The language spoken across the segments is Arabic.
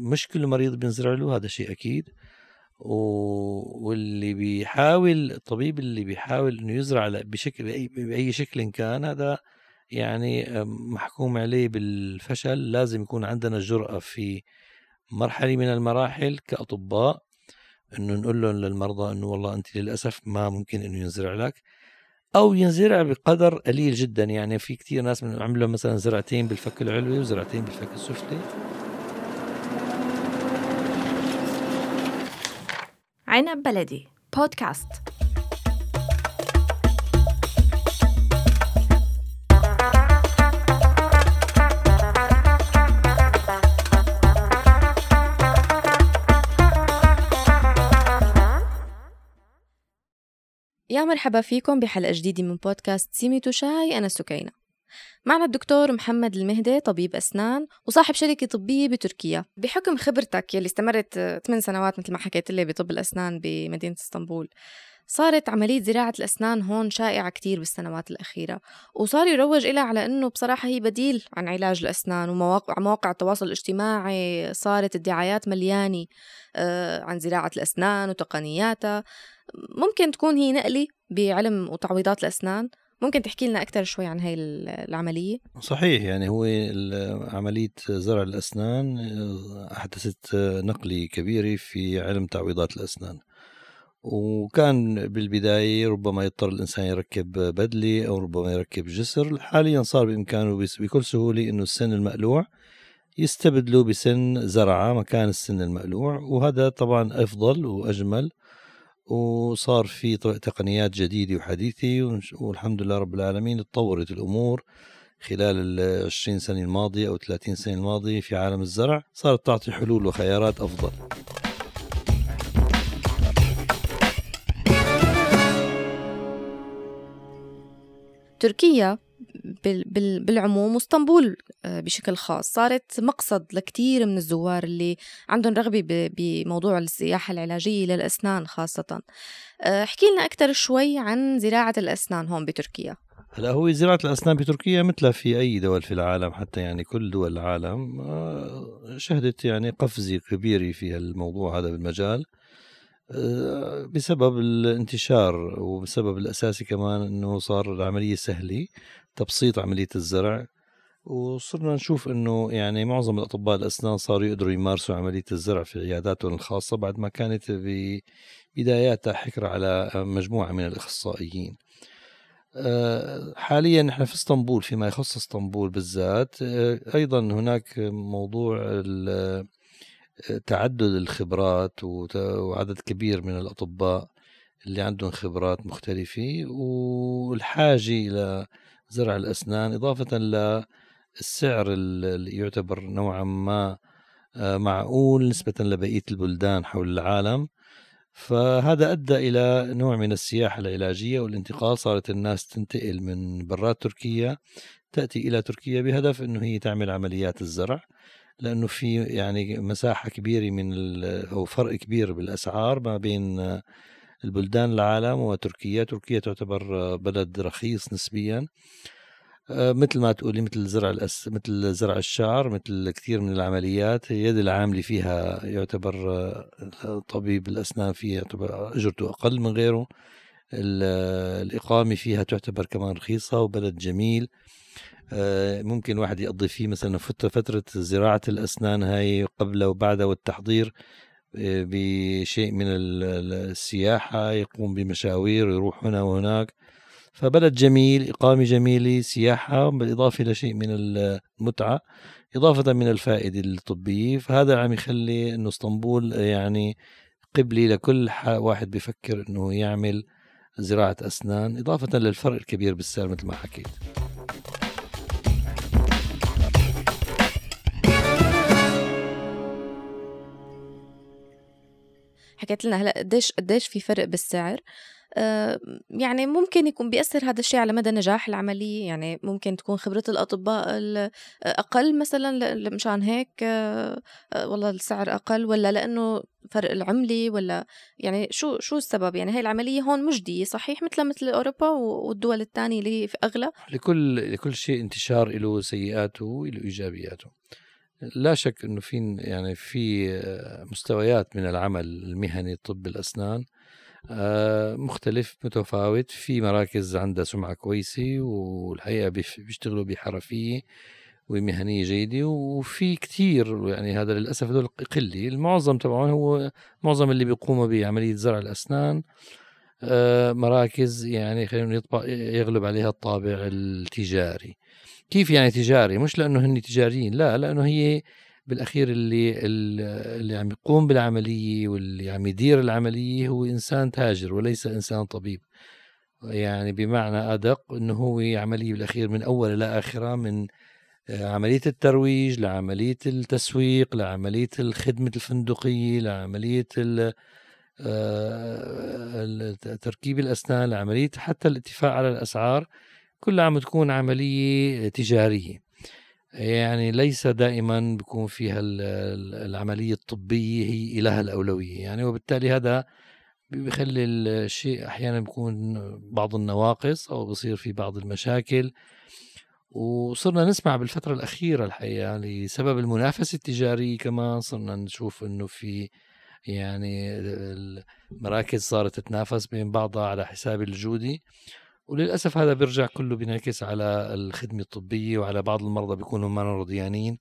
مش كل مريض بينزرع له هذا شيء أكيد. واللي بيحاول الطبيب اللي بيحاول إنه يزرع بشكل بأي شكل كان هذا يعني محكوم عليه بالفشل. لازم يكون عندنا جرأة في مرحلة من المراحل كأطباء إنه نقول لهم للمرضى إنه والله أنت للأسف ما ممكن إنه ينزرع لك. أو ينزرع بقدر قليل جدا. يعني في كثير ناس عملوا مثلا زرعتين بالفك العلوي وزرعتين بالفك السفلي. عنب بلدي بودكاست. يا مرحبا فيكم بحلقة جديدة من بودكاست سيمي شاي. أنا سكينة. معنا الدكتور محمد المهدي طبيب أسنان وصاحب شركة طبية بتركيا. بحكم خبرتك يلي استمرت 8 سنوات مثل ما حكيت لي بطب الأسنان بمدينة إسطنبول صارت عملية زراعة الأسنان هون شائعة كتير بالسنوات الأخيرة. وصار يروج إلها على أنه بصراحة هي بديل عن علاج الأسنان ومواقع مواقع التواصل الاجتماعي صارت الدعايات مليانة آه، عن زراعة الأسنان وتقنياتها. ممكن تكون هي نقلة بعلم وتعويضات الأسنان ممكن تحكي لنا أكثر شوي عن هاي العملية؟ صحيح يعني هو عملية زرع الأسنان آه، أحدثت نقلة كبيرة في علم تعويضات الأسنان. وكان بالبداية ربما يضطر الإنسان يركب بدلة أو ربما يركب جسر. حاليا صار بإمكانه بكل سهولة أنه السن المقلوع يستبدله بسن زرعة مكان السن المقلوع. وهذا طبعا أفضل وأجمل وصار في تقنيات جديدة وحديثة والحمد لله رب العالمين تطورت الأمور. خلال ال 20 سنة الماضية أو 30 سنة الماضية في عالم الزرع صارت تعطي حلول وخيارات أفضل. تركيا بالعموم واسطنبول آه، بشكل خاص. صارت مقصد لكثير من الزوار اللي عندهم رغبة بموضوع السياحة العلاجية للأسنان خاصة. آه، احكي لنا أكثر شوي عن زراعة الأسنان هون بتركيا. هلا هو زراعة الأسنان بتركيا مثل في أي دول في العالم حتى يعني كل دول العالم. آه، شهدت يعني قفزة كبيرة في الموضوع هذا بالمجال. بسبب الانتشار وبسبب الأساسي كمان أنه صار العملية سهلة تبسيط عملية الزرع وصرنا نشوف إنه يعني معظم الأطباء الأسنان صاروا يقدروا يمارسوا عملية الزرع في عياداتهم الخاصة بعد ما كانت ببداياتها حكر على مجموعة من الأخصائيين. آه، حاليا نحن في إسطنبول فيما يخص إسطنبول بالذات آه، أيضا هناك موضوع تعدد الخبرات وعدد كبير من الأطباء اللي عندهم خبرات مختلفة والحاجة إلى زرع الأسنان إضافة للسعر اللي يعتبر نوعا ما آه، معقول نسبة لبقية البلدان حول العالم. فهذا أدى إلى نوع من السياحة العلاجية والانتقال صارت الناس تنتقل من برات تركيا تأتي إلى تركيا بهدف أنه هي تعمل عمليات الزرع. لأنه في يعني مساحة كبيرة من أو فرق كبير بالأسعار ما بين البلدان العالم وتركيا. تركيا تعتبر بلد رخيص نسبيا. آه، مثل ما تقولي مثل زرع الأس... مثل زرع الشعر مثل كثير من العمليات. يد العاملة فيها يعتبر آه، طبيب الأسنان فيها يعتبر أجرته أقل من غيره. الإقامة فيها تعتبر كمان رخيصة وبلد جميل. ممكن واحد يقضي فيه مثلا فترة زراعة الأسنان هاي قبل وبعد والتحضير بشيء من السياحة يقوم بمشاوير ويروح هنا وهناك. فبلد جميل إقامة جميلة سياحة بالإضافة إلى شيء من المتعة إضافة من الفائدة الطبية. فهذا عم يخلي أنه إسطنبول يعني قبلي لكل واحد بفكر أنه يعمل زراعة أسنان إضافة للفرق الكبير بالسعر مثل ما حكيت. حكيت لنا هلأ قديش قديش في فرق بالسعر. آه، يعني ممكن يكون بيأثر هذا الشيء على مدى نجاح العملية يعني ممكن تكون خبرة الأطباء أقل مثلا مشان هيك آه، آه، والله السعر أقل ولا لأنه فرق العملة ولا يعني شو شو السبب؟ يعني هاي العملية هون مجدية صحيح؟ مثل مثل أوروبا والدول الثانية اللي في أغلى. لكل لكل شيء انتشار له سيئاته وله إيجابياته. لا شك إنه في يعني في مستويات من العمل المهني طب الأسنان آه، مختلف متفاوت في مراكز عندها سمعة كويسة والحقيقة بيشتغلوا بحرفية ومهنية جيدة وفي كتير يعني هذا للأسف هذول قلة. المعظم تبعهم هو معظم اللي بيقوموا بعملية زرع الأسنان آه، مراكز يعني خلينا يغلب عليها الطابع التجاري. كيف يعني تجاري؟ مش لأنه هن تجاريين لا لأنه هي بالأخير اللي اللي عم يقوم بالعملية واللي عم يدير العملية هو إنسان تاجر وليس إنسان طبيب. يعني بمعنى أدق إنه هو عملية بالأخير من اول إلى اخره من آه، عملية الترويج لعملية التسويق لعملية الخدمة الفندقية لعملية آه، تركيب الأسنان لعملية حتى الاتفاق على الأسعار. كلها عم تكون عملية تجارية. يعني ليس دائما بيكون فيها العملية الطبية هي لها الأولوية. يعني وبالتالي هذا بيخلي الشيء أحيانا بيكون بعض النواقص أو بصير في بعض المشاكل. وصرنا نسمع بالفترة الأخيرة الحقيقة لسبب المنافسة التجارية كمان. صرنا نشوف إنه في يعني المراكز صارت تتنافس بين بعضها على حساب الجودة. وللأسف هذا بيرجع كله بينعكس على الخدمة الطبية وعلى بعض المرضى بيكونوا ما رضيانين.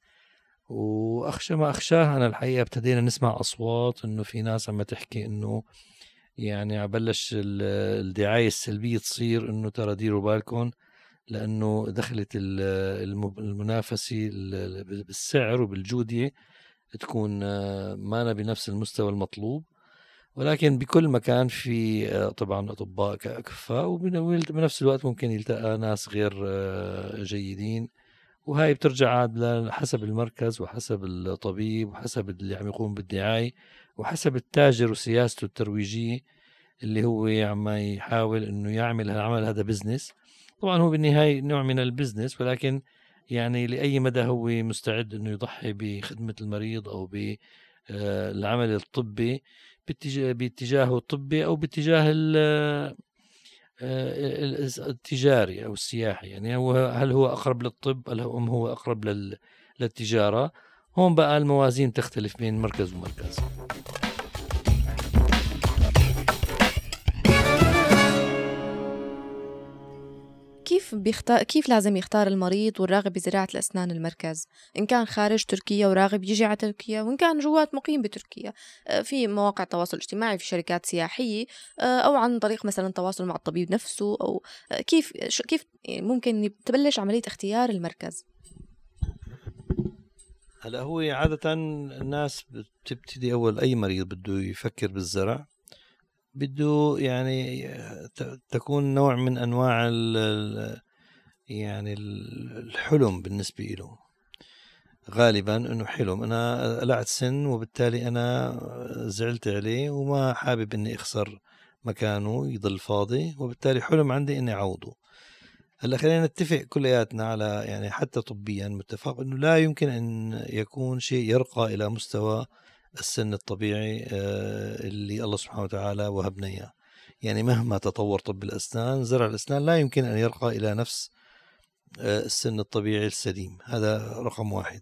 وأخشى ما أخشاه أنا الحقيقة ابتدينا نسمع أصوات إنه في ناس عم تحكي إنه يعني بلش الدعاية السلبية تصير إنه ترى ديروا بالكم لأنه دخلت المنافسة بالسعر وبالجودة تكون ما بنفس المستوى المطلوب. ولكن بكل مكان في آه، طبعا أطباء كفاء وبنفس الوقت ممكن يلتقى ناس غير آه، جيدين. وهاي بترجع عاد حسب المركز وحسب الطبيب وحسب اللي عم يقوم بالدعاية وحسب التاجر وسياسته الترويجية اللي هو عم يحاول إنه يعمل العمل هذا business طبعا هو بالنهاية نوع من ال business ولكن يعني لأي مدى هو مستعد إنه يضحي بخدمة المريض أو آه، الطبي باتجاه باتجاهه الطبي أو باتجاه آه، التجاري أو السياحي. يعني هو هل هو أقرب للطب؟ أم هو أقرب للتجارة؟ هون بقى الموازين تختلف بين مركز ومركز. كيف بيختار كيف لازم يختار المريض والراغب بزراعة الأسنان المركز؟ إن كان خارج تركيا وراغب يجي على تركيا وإن كان جوات مقيم بتركيا آه، في مواقع تواصل اجتماعي في شركات سياحية آه، أو عن طريق مثلا التواصل مع الطبيب نفسه أو آه، كيف كيف ممكن تبلش عملية اختيار المركز؟ هلا هو عادة الناس بتبتدي أول أي مريض بده يفكر بالزرع بده يعني تكون نوع من أنواع ال يعني الحلم بالنسبة له غالبا إنه حلم. أنا قلعت سن وبالتالي أنا زعلت عليه وما حابب إني أخسر مكانه يضل فاضي وبالتالي حلم عندي إني اعوضه هلأ خلينا نتفق كلياتنا على يعني حتى طبيا متفق إنه لا يمكن أن يكون شيء يرقى إلى مستوى السن الطبيعي آه، اللي الله سبحانه وتعالى وهبنا إياه. يعني مهما تطور طب الأسنان زرع الأسنان لا يمكن أن يرقى إلى نفس آه، السن الطبيعي السليم. هذا رقم واحد.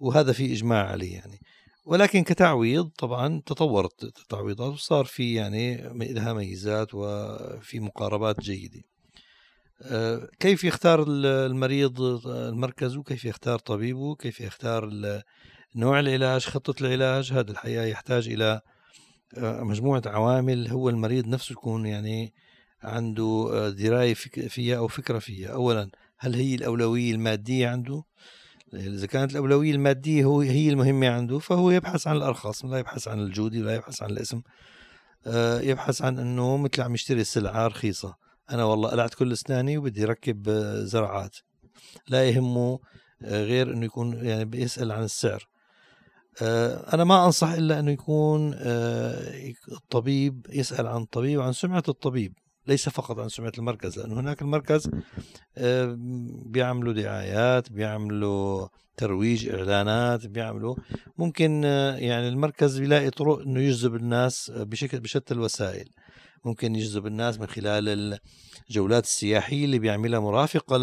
وهذا في إجماع عليه يعني. ولكن كتعويض طبعا تطورت التعويضات وصار في يعني لها ميزات وفي مقاربات جيدة. آه، كيف يختار المريض المركز؟ وكيف يختار طبيبه؟ كيف يختار نوع العلاج خطة العلاج هذا الحقيقة يحتاج إلى آه، مجموعة عوامل هو المريض نفسه يكون يعني عنده آه، دراية فيها أو فكرة فيها. أولا هل هي الأولوية المادية عنده؟ إذا كانت الأولوية المادية هو هي المهمة عنده فهو يبحث عن الأرخص لا يبحث عن الجودة ولا يبحث عن الاسم. آه، يبحث عن أنه مثل عم يشتري سلعة رخيصة. أنا والله قلعت كل أسناني وبدي ركب زرعات. لا يهمه غير أنه يكون يعني بيسأل عن السعر. أنا ما أنصح إلا أنه يكون آه، الطبيب يسأل عن الطبيب وعن سمعة الطبيب ليس فقط عن سمعة المركز لأن هناك المركز آه، بيعملوا دعايات بيعملوا ترويج إعلانات بيعملوا ممكن يعني المركز بيلاقي طرق أنه يجذب الناس بشكل بشتى الوسائل. ممكن يجذب الناس من خلال الجولات السياحية اللي بيعملها مرافقة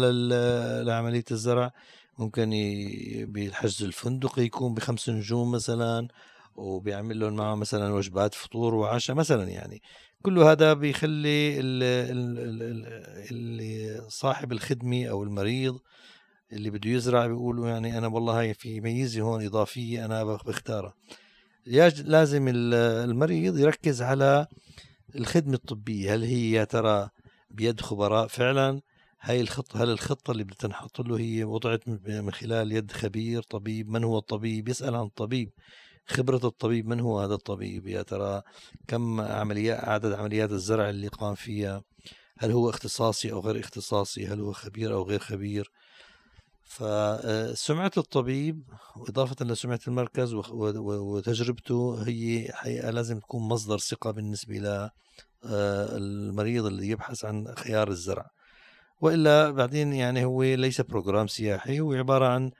لعملية الزرع. ممكن بالحجز الفندقي يكون بخمس نجوم مثلا وبيعمل لهم معه مثلا وجبات فطور وعشاء مثلا يعني. كل هذا بيخلي اللي صاحب الخدمة أو المريض اللي بده يزرع بيقولوا يعني أنا والله هاي في ميزة هون إضافية أنا بختارها. لازم المريض يركز على الخدمة الطبية. هل هي يا ترى بيد خبراء فعلا؟ هاي الخطة هل الخطة اللي بتنحط له هي وضعت من خلال يد خبير طبيب؟ من هو الطبيب؟ يسأل عن الطبيب. خبرة الطبيب من هو هذا الطبيب؟ يا ترى كم عمليات عدد عمليات الزرع اللي قام فيها؟ هل هو اختصاصي أو غير اختصاصي؟ هل هو خبير أو غير خبير؟ فسمعة الطبيب وإضافة لسمعة المركز وتجربته هي حقيقة لازم تكون مصدر ثقة بالنسبة للمريض آه، اللي يبحث عن خيار الزرع. وإلا بعدين يعني هو ليس program سياحي هو عبارة عن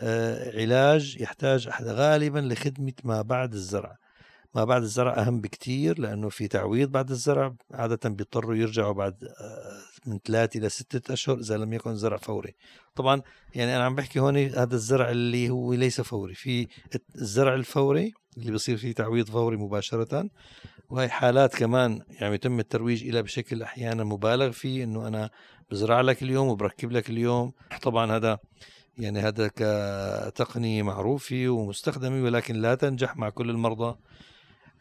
آه، علاج يحتاج غالبا لخدمة ما بعد الزرع. ما بعد الزرع أهم بكتير لأنه في تعويض بعد الزرع عادة بيضطروا يرجعوا بعد آه، من ثلاثة إلى ستة أشهر إذا لم يكن زرع فوري. طبعا يعني أنا عم بحكي هون هذا الزرع اللي هو ليس فوري. في الزرع الفوري اللي بصير فيه تعويض فوري مباشرة وهي حالات كمان يعني يتم الترويج إلى بشكل أحيانا مبالغ فيه إنه أنا بزرع لك اليوم وبركب لك اليوم. طبعا هذا يعني هذا كتقنية معروفة ومستخدمة ولكن لا تنجح مع كل المرضى.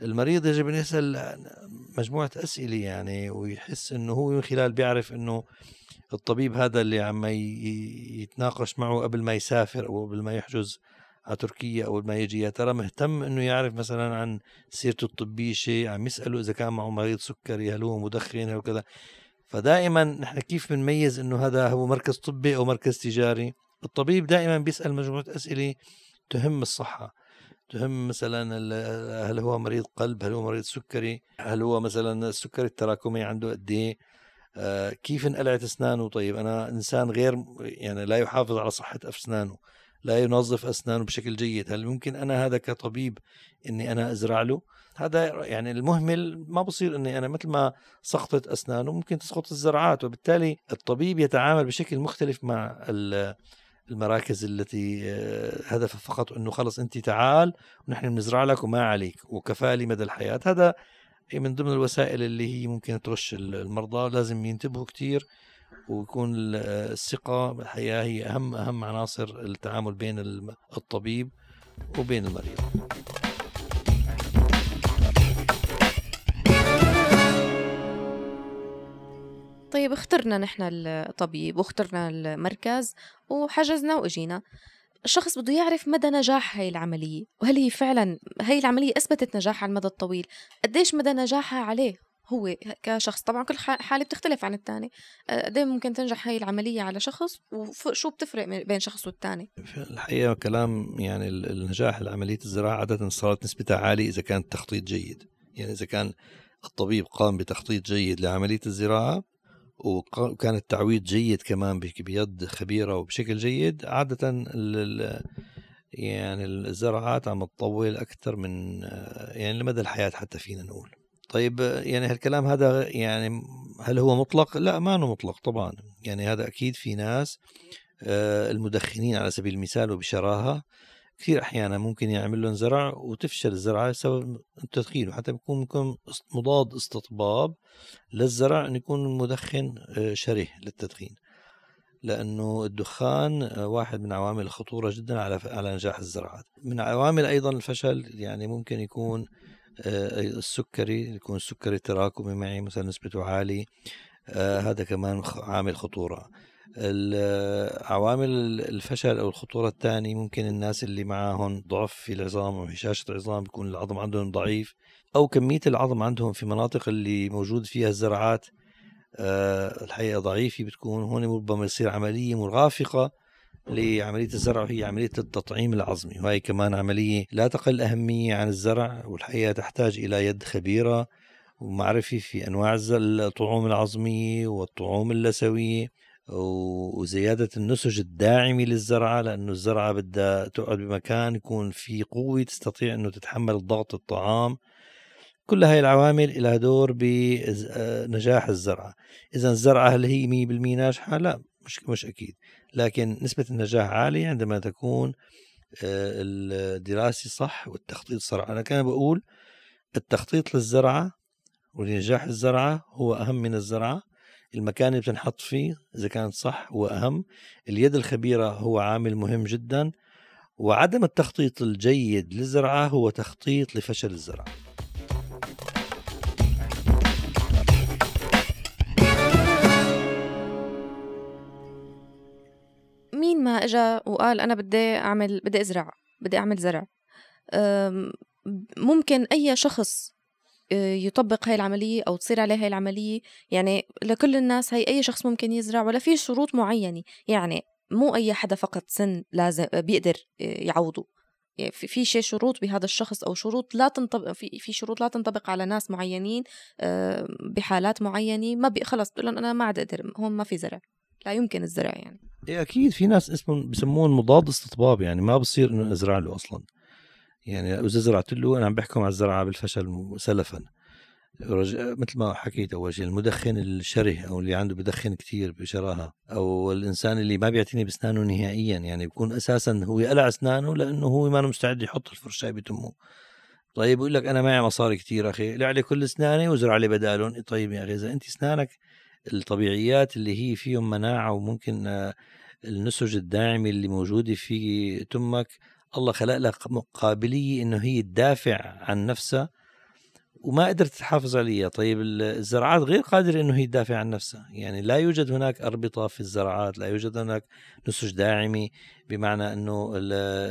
المريض يجب أن يسأل مجموعة أسئلة يعني ويحس أنه هو من خلال بيعرف أنه الطبيب هذا اللي عم يتناقش معه قبل ما يسافر أو قبل ما يحجز على تركيا أو ما يجي. يا ترى مهتم أنه يعرف مثلا عن سيرته الطبية شيء؟ عم يسأله إذا كان معه مريض سكري هل هو مدخن هل كذا فدائما نحن كيف بنميز أنه هذا هو مركز طبي أو مركز تجاري؟ الطبيب دائما بيسأل مجموعة أسئلة تهم الصحة. تهم مثلا هل هو مريض قلب؟ هل هو مريض سكري؟ هل هو مثلا السكري التراكمي عنده قد إيه؟ آه كيف انقلعت أسنانه؟ طيب أنا إنسان غير يعني لا يحافظ على صحة أسنانه. لا ينظف أسنانه بشكل جيد. هل ممكن أنا هذا كطبيب إني أنا أزرع له؟ هذا يعني المهمل ما بصير إني أنا مثل ما سقطت أسنانه ممكن تسقط الزرعات وبالتالي الطبيب يتعامل بشكل مختلف مع المراكز التي آه، هدفها فقط إنه خلص أنت تعال ونحن بنزرع لك وما عليك وكفالي مدى الحياة. هذا من ضمن الوسائل اللي هي ممكن ترش المرضى لازم ينتبهوا كثير ويكون الثقة الحقيقة هي أهم أهم عناصر التعامل بين الطبيب وبين المريض. طيب اخترنا نحن الطبيب واخترنا المركز وحجزنا وإجينا. الشخص بده يعرف مدى نجاح هاي العملية وهل هي فعلا هاي العملية أثبتت نجاح على المدى الطويل؟ قديش مدى نجاحها عليه؟ هو كشخص. طبعا كل حالة بتختلف عن الثاني قد ممكن تنجح هاي العملية على شخص وشو بتفرق بين شخص والثاني الحقيقة كلام يعني النجاح لعملية الزراعة عادة صارت نسبتها عالية إذا كان التخطيط جيد. يعني إذا كان الطبيب قام بتخطيط جيد لعملية الزراعة وكان التعويض جيد كمان بيد خبيرة وبشكل جيد عادة يعني الزراعات عم تطول أكثر من يعني لمدى الحياة حتى فينا نقول. طيب يعني هالكلام هذا يعني هل هو مطلق؟ لا ما هو مطلق طبعا. يعني هذا أكيد في ناس آه، المدخنين على سبيل المثال وبشراهة كثير أحيانا ممكن يعمل لهم زرع وتفشل الزرعة بسبب التدخين وحتى بيكون ممكن مضاد استطباب للزرع إنه يكون المدخن آه، شره للتدخين. لأنه الدخان آه، واحد من عوامل الخطوره جدا على على نجاح الزراعات من عوامل أيضا الفشل يعني ممكن يكون السكري يكون السكري التراكمي معي مثلا نسبته عالي هذا كمان عامل خطورة. عوامل الفشل أو الخطورة الثانية ممكن الناس اللي معاهم ضعف في العظام أو هشاشه العظام بيكون العظم عندهم ضعيف. أو كمية العظم عندهم في مناطق اللي موجود فيها الزرعات أه الحقيقة ضعيفة بتكون. هون ربما يصير عملية مرافقه لعملية الزرع وهي عملية التطعيم العظمي. وهي كمان عملية لا تقل أهمية عن الزرع والحقيقة تحتاج إلى يد خبيرة ومعرفة في أنواع الطعوم العظمية والطعوم اللثوية وزيادة النسج الداعمي للزرعة لأنه الزرعة بدها تقعد بمكان يكون في قوة تستطيع أنه تتحمل ضغط الطعام. كل هاي العوامل لها دور بنجاح الزرعة. إذا الزرعة هل هي 100% ناجحة؟ لا مش مش أكيد. لكن نسبة النجاح عالية عندما تكون آه، الدراسة صح والتخطيط صح أنا كان بقول التخطيط للزرعة ولنجاح الزرعة هو أهم من الزرعة. المكان اللي بتنحط فيه إذا كان صح هو أهم. اليد الخبيرة هو عامل مهم جدا. وعدم التخطيط الجيد للزرعة هو تخطيط لفشل الزرعة. مين ما اجى وقال أنا بدي أعمل بدي أزرع بدي أعمل زرع. ممكن أي شخص آه، يطبق هاي العملية أو تصير عليه هاي العملية. يعني لكل الناس هاي أي شخص ممكن يزرع ولا في شروط معينة. يعني مو أي حدا فقط سن لازم بيقدر آه، يعوضه. يعني في شيء شروط بهذا الشخص أو شروط لا تنطبق في في شروط لا تنطبق على ناس معينين آه، بحالات معينة. ما خلص بقول أنا ما عاد أقدر هون ما في زرع. لا يمكن الزرع يعني. إيه أكيد في ناس اسمهم بسموهم مضاد استطباب يعني ما بصير إنه ازرع له أصلا. يعني إذا زرعت له أنا عم بحكم على الزرعة بالفشل سلفا. مثل ما حكيت أول شيء المدخن الشره أو اللي عنده بدخن كثير بشراهه أو الإنسان اللي ما بيعتني بأسنانه نهائيا يعني بيكون أساسا هو يقلع أسنانه لأنه هو ما مستعد يحط الفرشاي بتمه طيب بقول لك أنا معي مصاري كثير أخي اقلع لي كل أسناني وزرع لي بدالهم طيب يا أخي إذا أنت أسنانك الطبيعيات اللي هي فيهم مناعة وممكن آه، النسج الداعمه اللي موجودة في تمك الله خلق لك قابليه إنه هي تدافع عن نفسها. وما قدرت تحافظ عليها. طيب الزراعات غير قادرة أنه هي تدافع عن نفسها. يعني لا يوجد هناك أربطة في الزراعات لا يوجد هناك نسج داعمي بمعنى أنه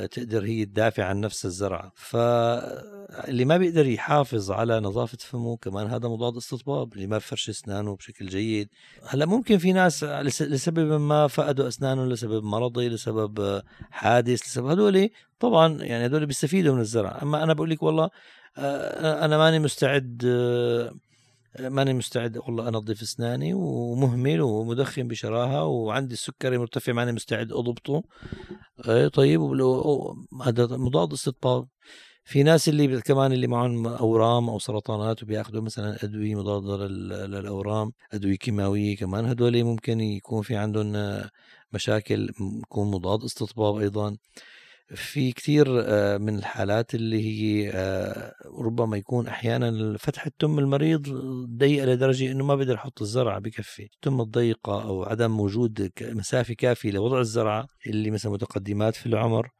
تقدر هي تدافع عن نفس الزرعة فاللي ما بيقدر يحافظ على نظافة فمه كمان هذا مضاد استطباب اللي ما بفرش أسنانه بشكل جيد. هلأ ممكن في ناس لسبب ما فقدوا أسنانهم لسبب مرضي لسبب حادث لسبب هدول طبعا يعني هدول بيستفيدوا من الزرع. أما أنا بقول لك والله أنا ماني مستعد آه، ماني مستعد والله أنظف أسناني ومهمل ومدخن بشراهة وعندي السكري مرتفع ماني مستعد أضبطه. آه، طيب هذا مضاد استطباب في ناس اللي كمان اللي معهم أورام أو سرطانات وبياخذوا مثلا أدوية مضادة للأورام أدوية كيماوية كمان هدول ممكن يكون في عندهم مشاكل يكون مضاد استطباب أيضا. في كثير آه، من الحالات اللي هي آه، ربما يكون أحيانا فتحه تم المريض ضيقه لدرجة إنه ما بيقدر يحط الزرعة بكفي. التم الضيقة أو عدم وجود مسافة كافية لوضع الزرعة اللي مثلا متقدمات في العمر.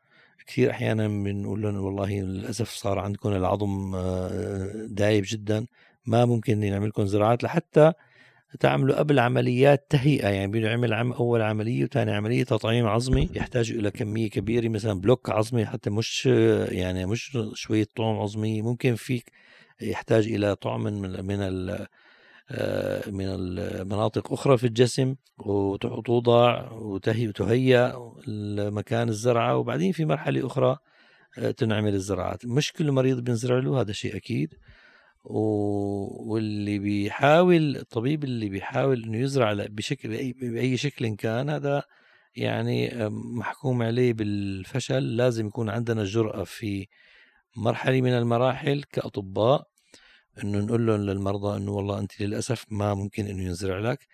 كثير أحيانا بنقول لهم والله للأسف صار عندكم العظم آه، دايب جدا ما ممكن نعمل لكم زراعات لحتى تعملوا قبل عمليات تهيئة يعني بيعمل عم أول عملية وثاني عملية تطعيم عظمي يحتاج إلى كمية كبيرة مثلا بلوك عظمي حتى مش يعني مش شوية طعم عظمي ممكن فيك يحتاج إلى طعم من من آه، من المناطق أخرى في الجسم وتوضع وتهي وتهيأ مكان الزرعة وبعدين في مرحلة أخرى آه، تنعمل الزراعات. مش كل مريض بينزرع له هذا شيء أكيد. واللي بيحاول الطبيب اللي بيحاول إنه يزرع بشكل بأي, شكل كان هذا يعني محكوم عليه بالفشل. لازم يكون عندنا الجرأة في مرحلة من المراحل كأطباء إنه نقول لهم للمرضى إنه والله أنت للأسف ما ممكن إنه ينزرع لك.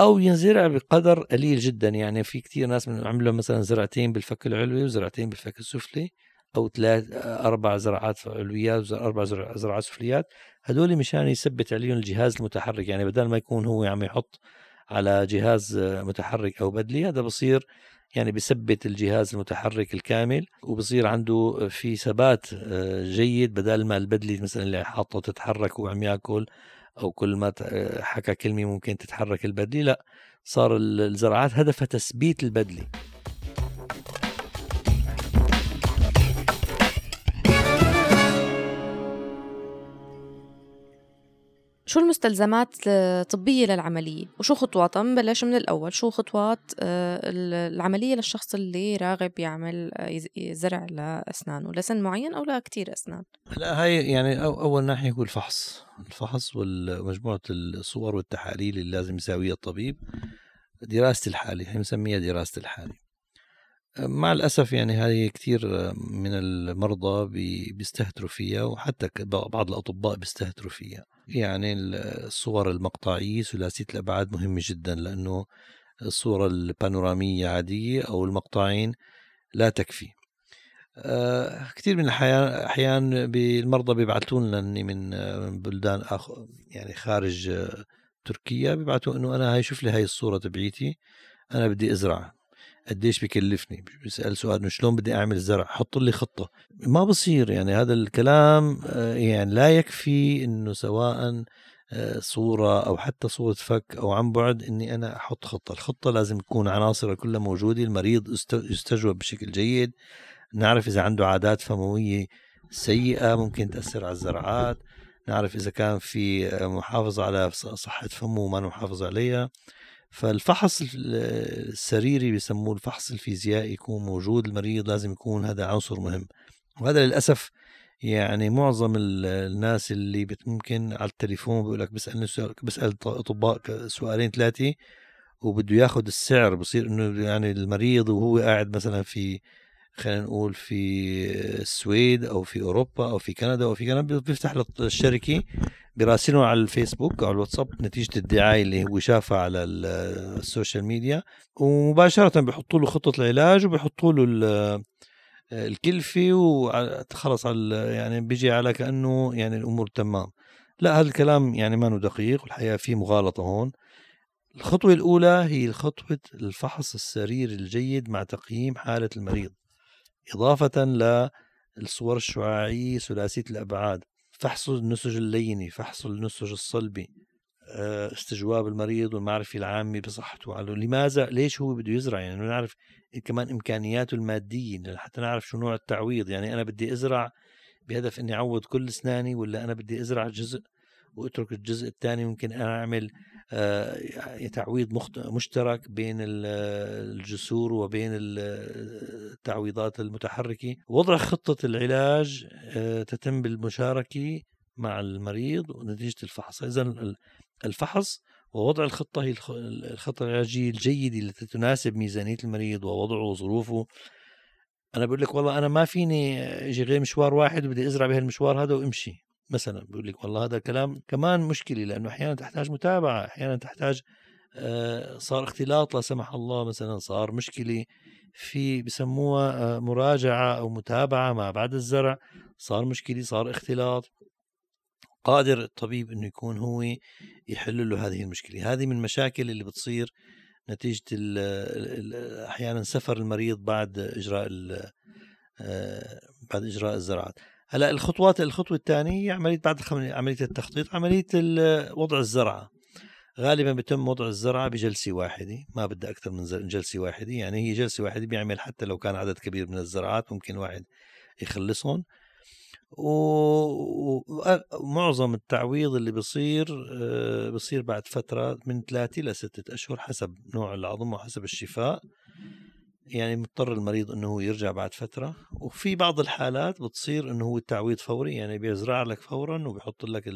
أو ينزرع بقدر قليل جدا. يعني في كثير ناس عملوا مثلا زرعتين بالفك العلوي وزرعتين بالفك السفلي. أو ثلاث أربع زراعات علويات واربع زراعات سفليات هدول مشان يثبت عليهم الجهاز المتحرك. يعني بدل ما يكون هو عم يحط على جهاز متحرك أو بدلي هذا بصير يعني بثبت الجهاز المتحرك الكامل وبصير عنده في ثبات آه، جيد. بدل ما البدلي مثلا اللي حاطه تتحرك وعم يأكل أو كل ما حكى كلمة ممكن تتحرك البدلي لا صار الزراعات هدفها تثبيت البدلي. شو المستلزمات الطبية للعملية؟ وشو خطواتها بنبلش من الأول شو خطوات آه، العملية للشخص اللي راغب يعمل آه، زرع لأسنانه لسن معين أو لكتير أسنان؟ لا هاي يعني أول ناحية هو الفحص الفحص ومجموعة الصور والتحاليل اللي لازم يساويها الطبيب دراسة الحالة هي مسميها دراسة الحالة. مع الأسف يعني هذه كثير من المرضى بيستهتروا فيها وحتى بعض الأطباء بيستهتروا فيها. يعني الصور المقطعية ثلاثية الأبعاد مهمة جدا لأنه الصورة البانورامية عادية أو المقطعين لا تكفي. آه، كثير من الأحيان أحيان المرضى بيبعثون لني من بلدان أخ يعني خارج تركيا بيبعثوا إنه أنا هاي شوف لي هاي الصورة تبعيتي أنا بدي أزرع قديش بكلفني؟ بيسأل سؤال إنه شلون بدي أعمل زرع؟ حط لي خطة. ما بصير يعني هذا الكلام آه، يعني لا يكفي إنه سواء صورة أو حتى صورة فك أو عن بعد إني أنا أحط خطة. الخطة لازم تكون عناصرها كلها موجودة المريض يستجوب بشكل جيد. نعرف إذا عنده عادات فموية سيئة ممكن تأثر على الزرعات. نعرف إذا كان في محافظة على صحة فمه وما محافظ عليها. فالفحص السريري بيسموه الفحص الفيزيائي يكون موجود المريض لازم يكون هذا عنصر مهم. وهذا للأسف يعني معظم الناس اللي ممكن على التليفون بيقول لك بسألني سؤال بسأل أطباء سؤالين ثلاثة وبده ياخذ السعر بصير إنه يعني المريض وهو قاعد مثلا في خلينا نقول في السويد أو في أوروبا أو في كندا أو في كندا بيفتح الشركة بيراسلهم على الفيسبوك أو الواتساب نتيجة الدعاية اللي هو شافها على ال social media. ومباشرة بيحطوا له خطة العلاج وبيحطوا له الكلفة وخلص على يعني بيجي على كأنه يعني الأمور تمام. لا هذا الكلام يعني ما دقيق والحقيقة في مغالطة هون. الخطوة الأولى هي خطوة الفحص السريري الجيد مع تقييم حالة المريض. إضافة للصور الشعاعية ثلاثية الأبعاد فحص النسج الليني فحص النسج الصلبي آه، استجواب المريض والمعرفة العامة بصحته. لماذا ليش هو بده يزرع؟ يعني نعرف كمان إمكانياته المادية حتى نعرف شو نوع التعويض. يعني أنا بدي أزرع بهدف إني أعوض كل أسناني ولا أنا بدي أزرع جزء وأترك الجزء الثاني ممكن أنا أعمل آه، تعويض مشترك بين الجسور وبين التعويضات المتحركة. وضع خطة العلاج آه، تتم بالمشاركة مع المريض ونتيجة الفحص. إذا الفحص ووضع الخطة هي الخطة العلاجية الجيدة التي تناسب ميزانية المريض ووضعه وظروفه. أنا بقول لك والله أنا ما فيني أجي غير مشوار واحد وبدي أزرع بهالمشوار هذا وأمشي. مثلا بيقول لك والله هذا كلام كمان مشكلة لأنه أحيانا تحتاج متابعة أحيانا تحتاج آه، صار اختلاط لا سمح الله مثلا صار مشكلة في بسموها آه، مراجعة أو متابعة ما بعد الزرع صار مشكلة صار اختلاط. قادر الطبيب إنه يكون هو يحل له هذه المشكلة. هذه من المشاكل اللي بتصير نتيجة أحيانا سفر المريض بعد إجراء آه، بعد إجراء الزراعات. هلا الخطوات الخطوة الثانية هي عملية بعد عملية التخطيط عملية وضع الزرعة. غالبا بيتم وضع الزرعة بجلسة واحدة ما بدها أكثر من جلسة واحدة يعني هي جلسة واحدة بيعمل حتى لو كان عدد كبير من الزرعات ممكن واحد يخلصهم. ومعظم التعويض اللي بصير آه، بصير بعد فترة من ثلاثة لستة أشهر حسب نوع العظم وحسب الشفاء. يعني مضطر المريض إنه هو يرجع بعد فترة. وفي بعض الحالات بتصير إنه هو التعويض فوري يعني بيزرع لك فورا وبيحط لك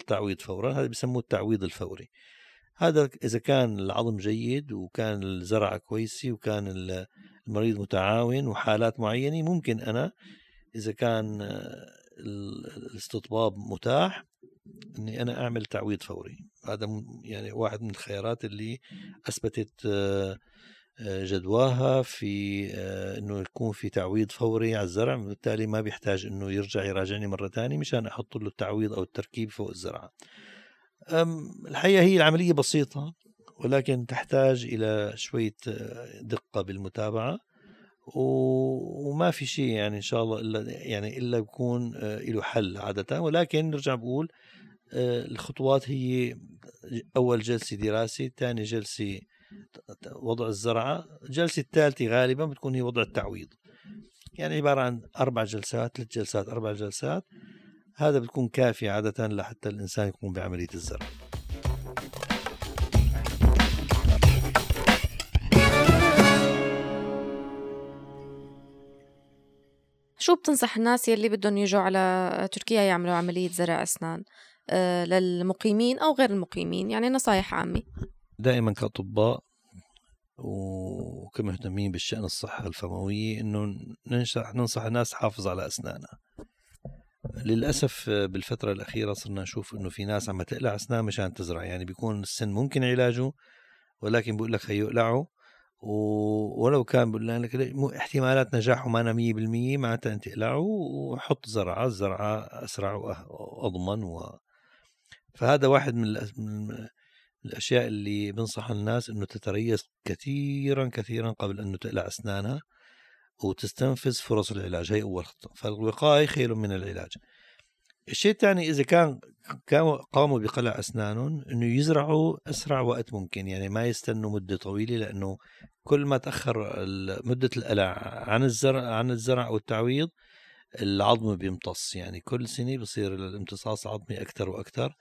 التعويض فورا. هذا بسموه التعويض الفوري. هذا إذا كان العظم جيد وكان الزرعة كويسة وكان المريض متعاون وحالات معينة ممكن أنا إذا كان الاستطباب متاح إني أنا أعمل تعويض فوري. هذا يعني واحد من الخيارات اللي أثبتت جدواها في آه، إنه يكون في تعويض فوري على الزرع بالتالي ما بيحتاج إنه يرجع يراجعني مرة ثانية مشان أحط له التعويض أو التركيب فوق الزرعة. الحقيقة هي العملية بسيطة ولكن تحتاج إلى شوية آه، دقة بالمتابعة وما في شيء يعني إن شاء الله إلا يعني إلا بيكون آه، له حل عادة. ولكن نرجع بقول الخطوات هي أول جلسة دراسة ثاني جلسة وضع الزرعة الجلسة الثالثة غالبا بتكون هي وضع التعويض. يعني عبارة عن أربع جلسات ثلاث جلسات أربع جلسات. هذا بتكون كافية عادة لحتى الإنسان يقوم بعملية الزرع. شو بتنصح الناس يلي بدهم يجوا على تركيا يعملوا عملية زرع أسنان؟ آه، للمقيمين أو غير المقيمين؟ يعني نصايح عامة. دائما كأطباء وكمهتمين بالشأن الصحة الفموية إنه ننصح ننصح الناس تحافظ على أسنانها. للأسف بالفترة الأخيرة صرنا نشوف إنه في ناس عم تقلع أسنان مشان تزرع. يعني بيكون السن ممكن علاجه ولكن بقول لك هيو اقلعه ولو كان بقول لك احتمالات نجاحه ما 100% معناتها أنت اقلعه وحط زرعة. الزرعة أسرع وأضمن و... فهذا واحد من, من الأشياء اللي بنصح الناس إنه تتريث كثيرا كثيرا قبل انه تقلع أسنانها وتستنفذ فرص العلاج. هي أول خطه فالوقاية خير من العلاج. الشيء الثاني إذا كان قاموا بقلع أسنانهم إنه يزرعوا أسرع وقت ممكن. يعني ما يستنوا مدة طويلة لأنه كل ما تأخر مدة القلع عن الزرع عن الزرع أو التعويض العظم بيمتص. يعني كل سنة بصير الامتصاص العظمي أكثر وأكثر.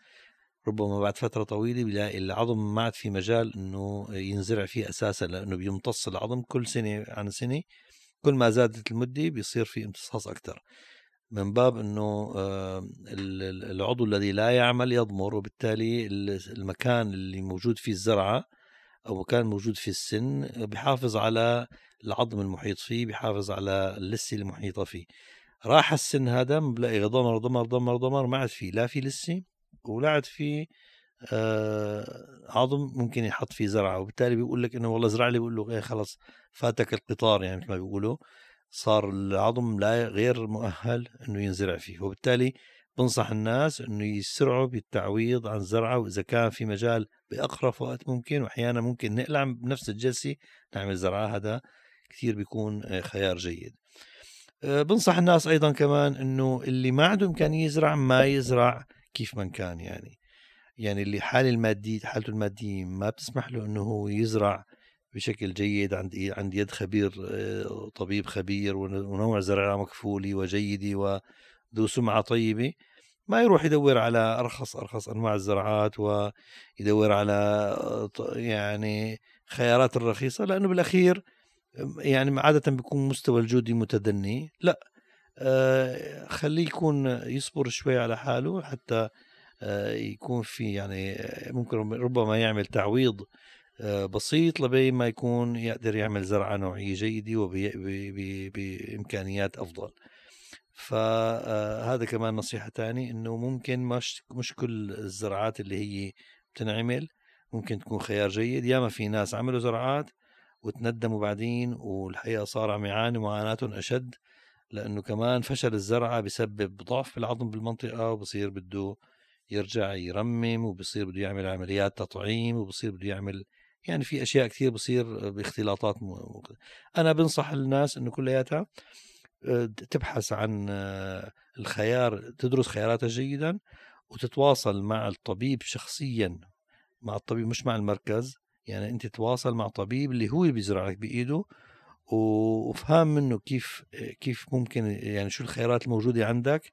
ربما بعد فترة طويلة بيلاقي العظم ما عاد في مجال إنه ينزرع فيه أساسا لأنه بيمتص العظم كل سنة عن سنة. كل ما زادت المدة بيصير في امتصاص أكثر من باب إنه العضو الذي لا يعمل يضمر وبالتالي المكان اللي موجود فيه الزرعة أو مكان موجود فيه السن بحافظ على العظم المحيط فيه بحافظ على اللسه المحيطة فيه. راح السن هذا بلاقي ضمر ضمر ضمر ضمر ما عاد فيه لا في لسه ولا عاد في آه عظم ممكن يحط فيه زرعة وبالتالي بيقول لك إنه والله زرع لي بيقول له إيه خلص فاتك القطار يعني مثل ما بيقولوا صار العظم لا غير مؤهل إنه ينزرع فيه وبالتالي بنصح الناس إنه يسرعوا بالتعويض عن الزرعه وإذا كان في مجال بأقرب وقت ممكن واحيانا ممكن نقلع بنفس الجلسة نعمل زرعة هذا كثير بيكون خيار جيد. بنصح الناس أيضا كمان إنه اللي ما عنده إمكانية يزرع ما يزرع كيف من كان يعني. يعني اللي حاله الماديه حالته المادية ما بتسمح له إنه هو يزرع بشكل جيد عند عند يد خبير آه، طبيب خبير ونوع زرعة مكفولة وجيدة وذو سمعة طيبة. ما يروح يدور على أرخص أرخص أنواع الزراعات ويدور على يعني خيارات الرخيصة لأنه بالأخير يعني عادة بيكون مستوى الجودي متدني. لا آه، خليه يكون يصبر شوي على حاله حتى آه، يكون في يعني ممكن ربما يعمل تعويض آه، بسيط لبين ما يكون يقدر يعمل زرعة نوعية جيدة وبإمكانيات أفضل. فهذا كمان نصيحة تاني إنه ممكن مش مش كل الزراعات اللي هي بتنعمل ممكن تكون خيار جيد. ياما في ناس عملوا زراعات وتندموا بعدين والحقيقة صار عم يعاني معاناتهم أشد لأنه كمان فشل الزرعة بسبب ضعف في العظم بالمنطقة وبصير بده يرجع يرمم وبصير بده يعمل عمليات تطعيم وبصير بده يعمل يعني في أشياء كثير بصير باختلاطات. أنا بنصح الناس إنه كلياتها آه، تبحث عن آه، الخيار تدرس خياراتها جيدا وتتواصل مع الطبيب شخصيا مع الطبيب مش مع المركز يعني أنت تتواصل مع طبيب اللي هو بيزرع لك بإيده وفهم منه كيف كيف ممكن يعني شو الخيارات الموجودة عندك.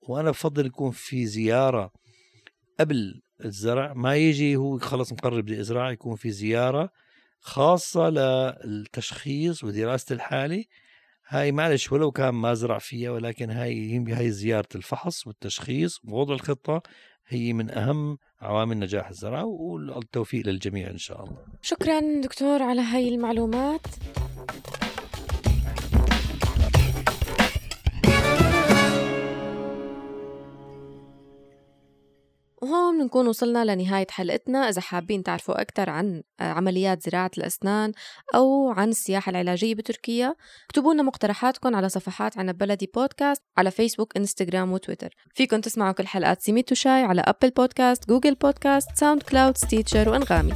وأنا بفضل يكون في زيارة قبل الزرع. ما يجي هو خلص مقرر بدي ازرع يكون في زيارة خاصة للتشخيص ودراسة الحالة. هاي معلش ولو كان ما زرع فيها ولكن هاي هاي زيارة الفحص والتشخيص ووضع الخطة. هي من أهم عوامل نجاح الزرع والتوفيق للجميع إن شاء الله. شكرا دكتور على هاي المعلومات. وهون بنكون وصلنا لنهاية حلقتنا. إذا حابين تعرفوا أكثر عن عمليات زراعة الأسنان أو عن السياحة العلاجية بتركيا اكتبوا لنا مقترحاتكم على صفحات عنب بلدي بودكاست على فيسبوك إنستغرام وتويتر. فيكم تسمعوا كل حلقات سيميت وشاي على Apple Podcast Google Podcast SoundCloud Stitcher وأنغامي.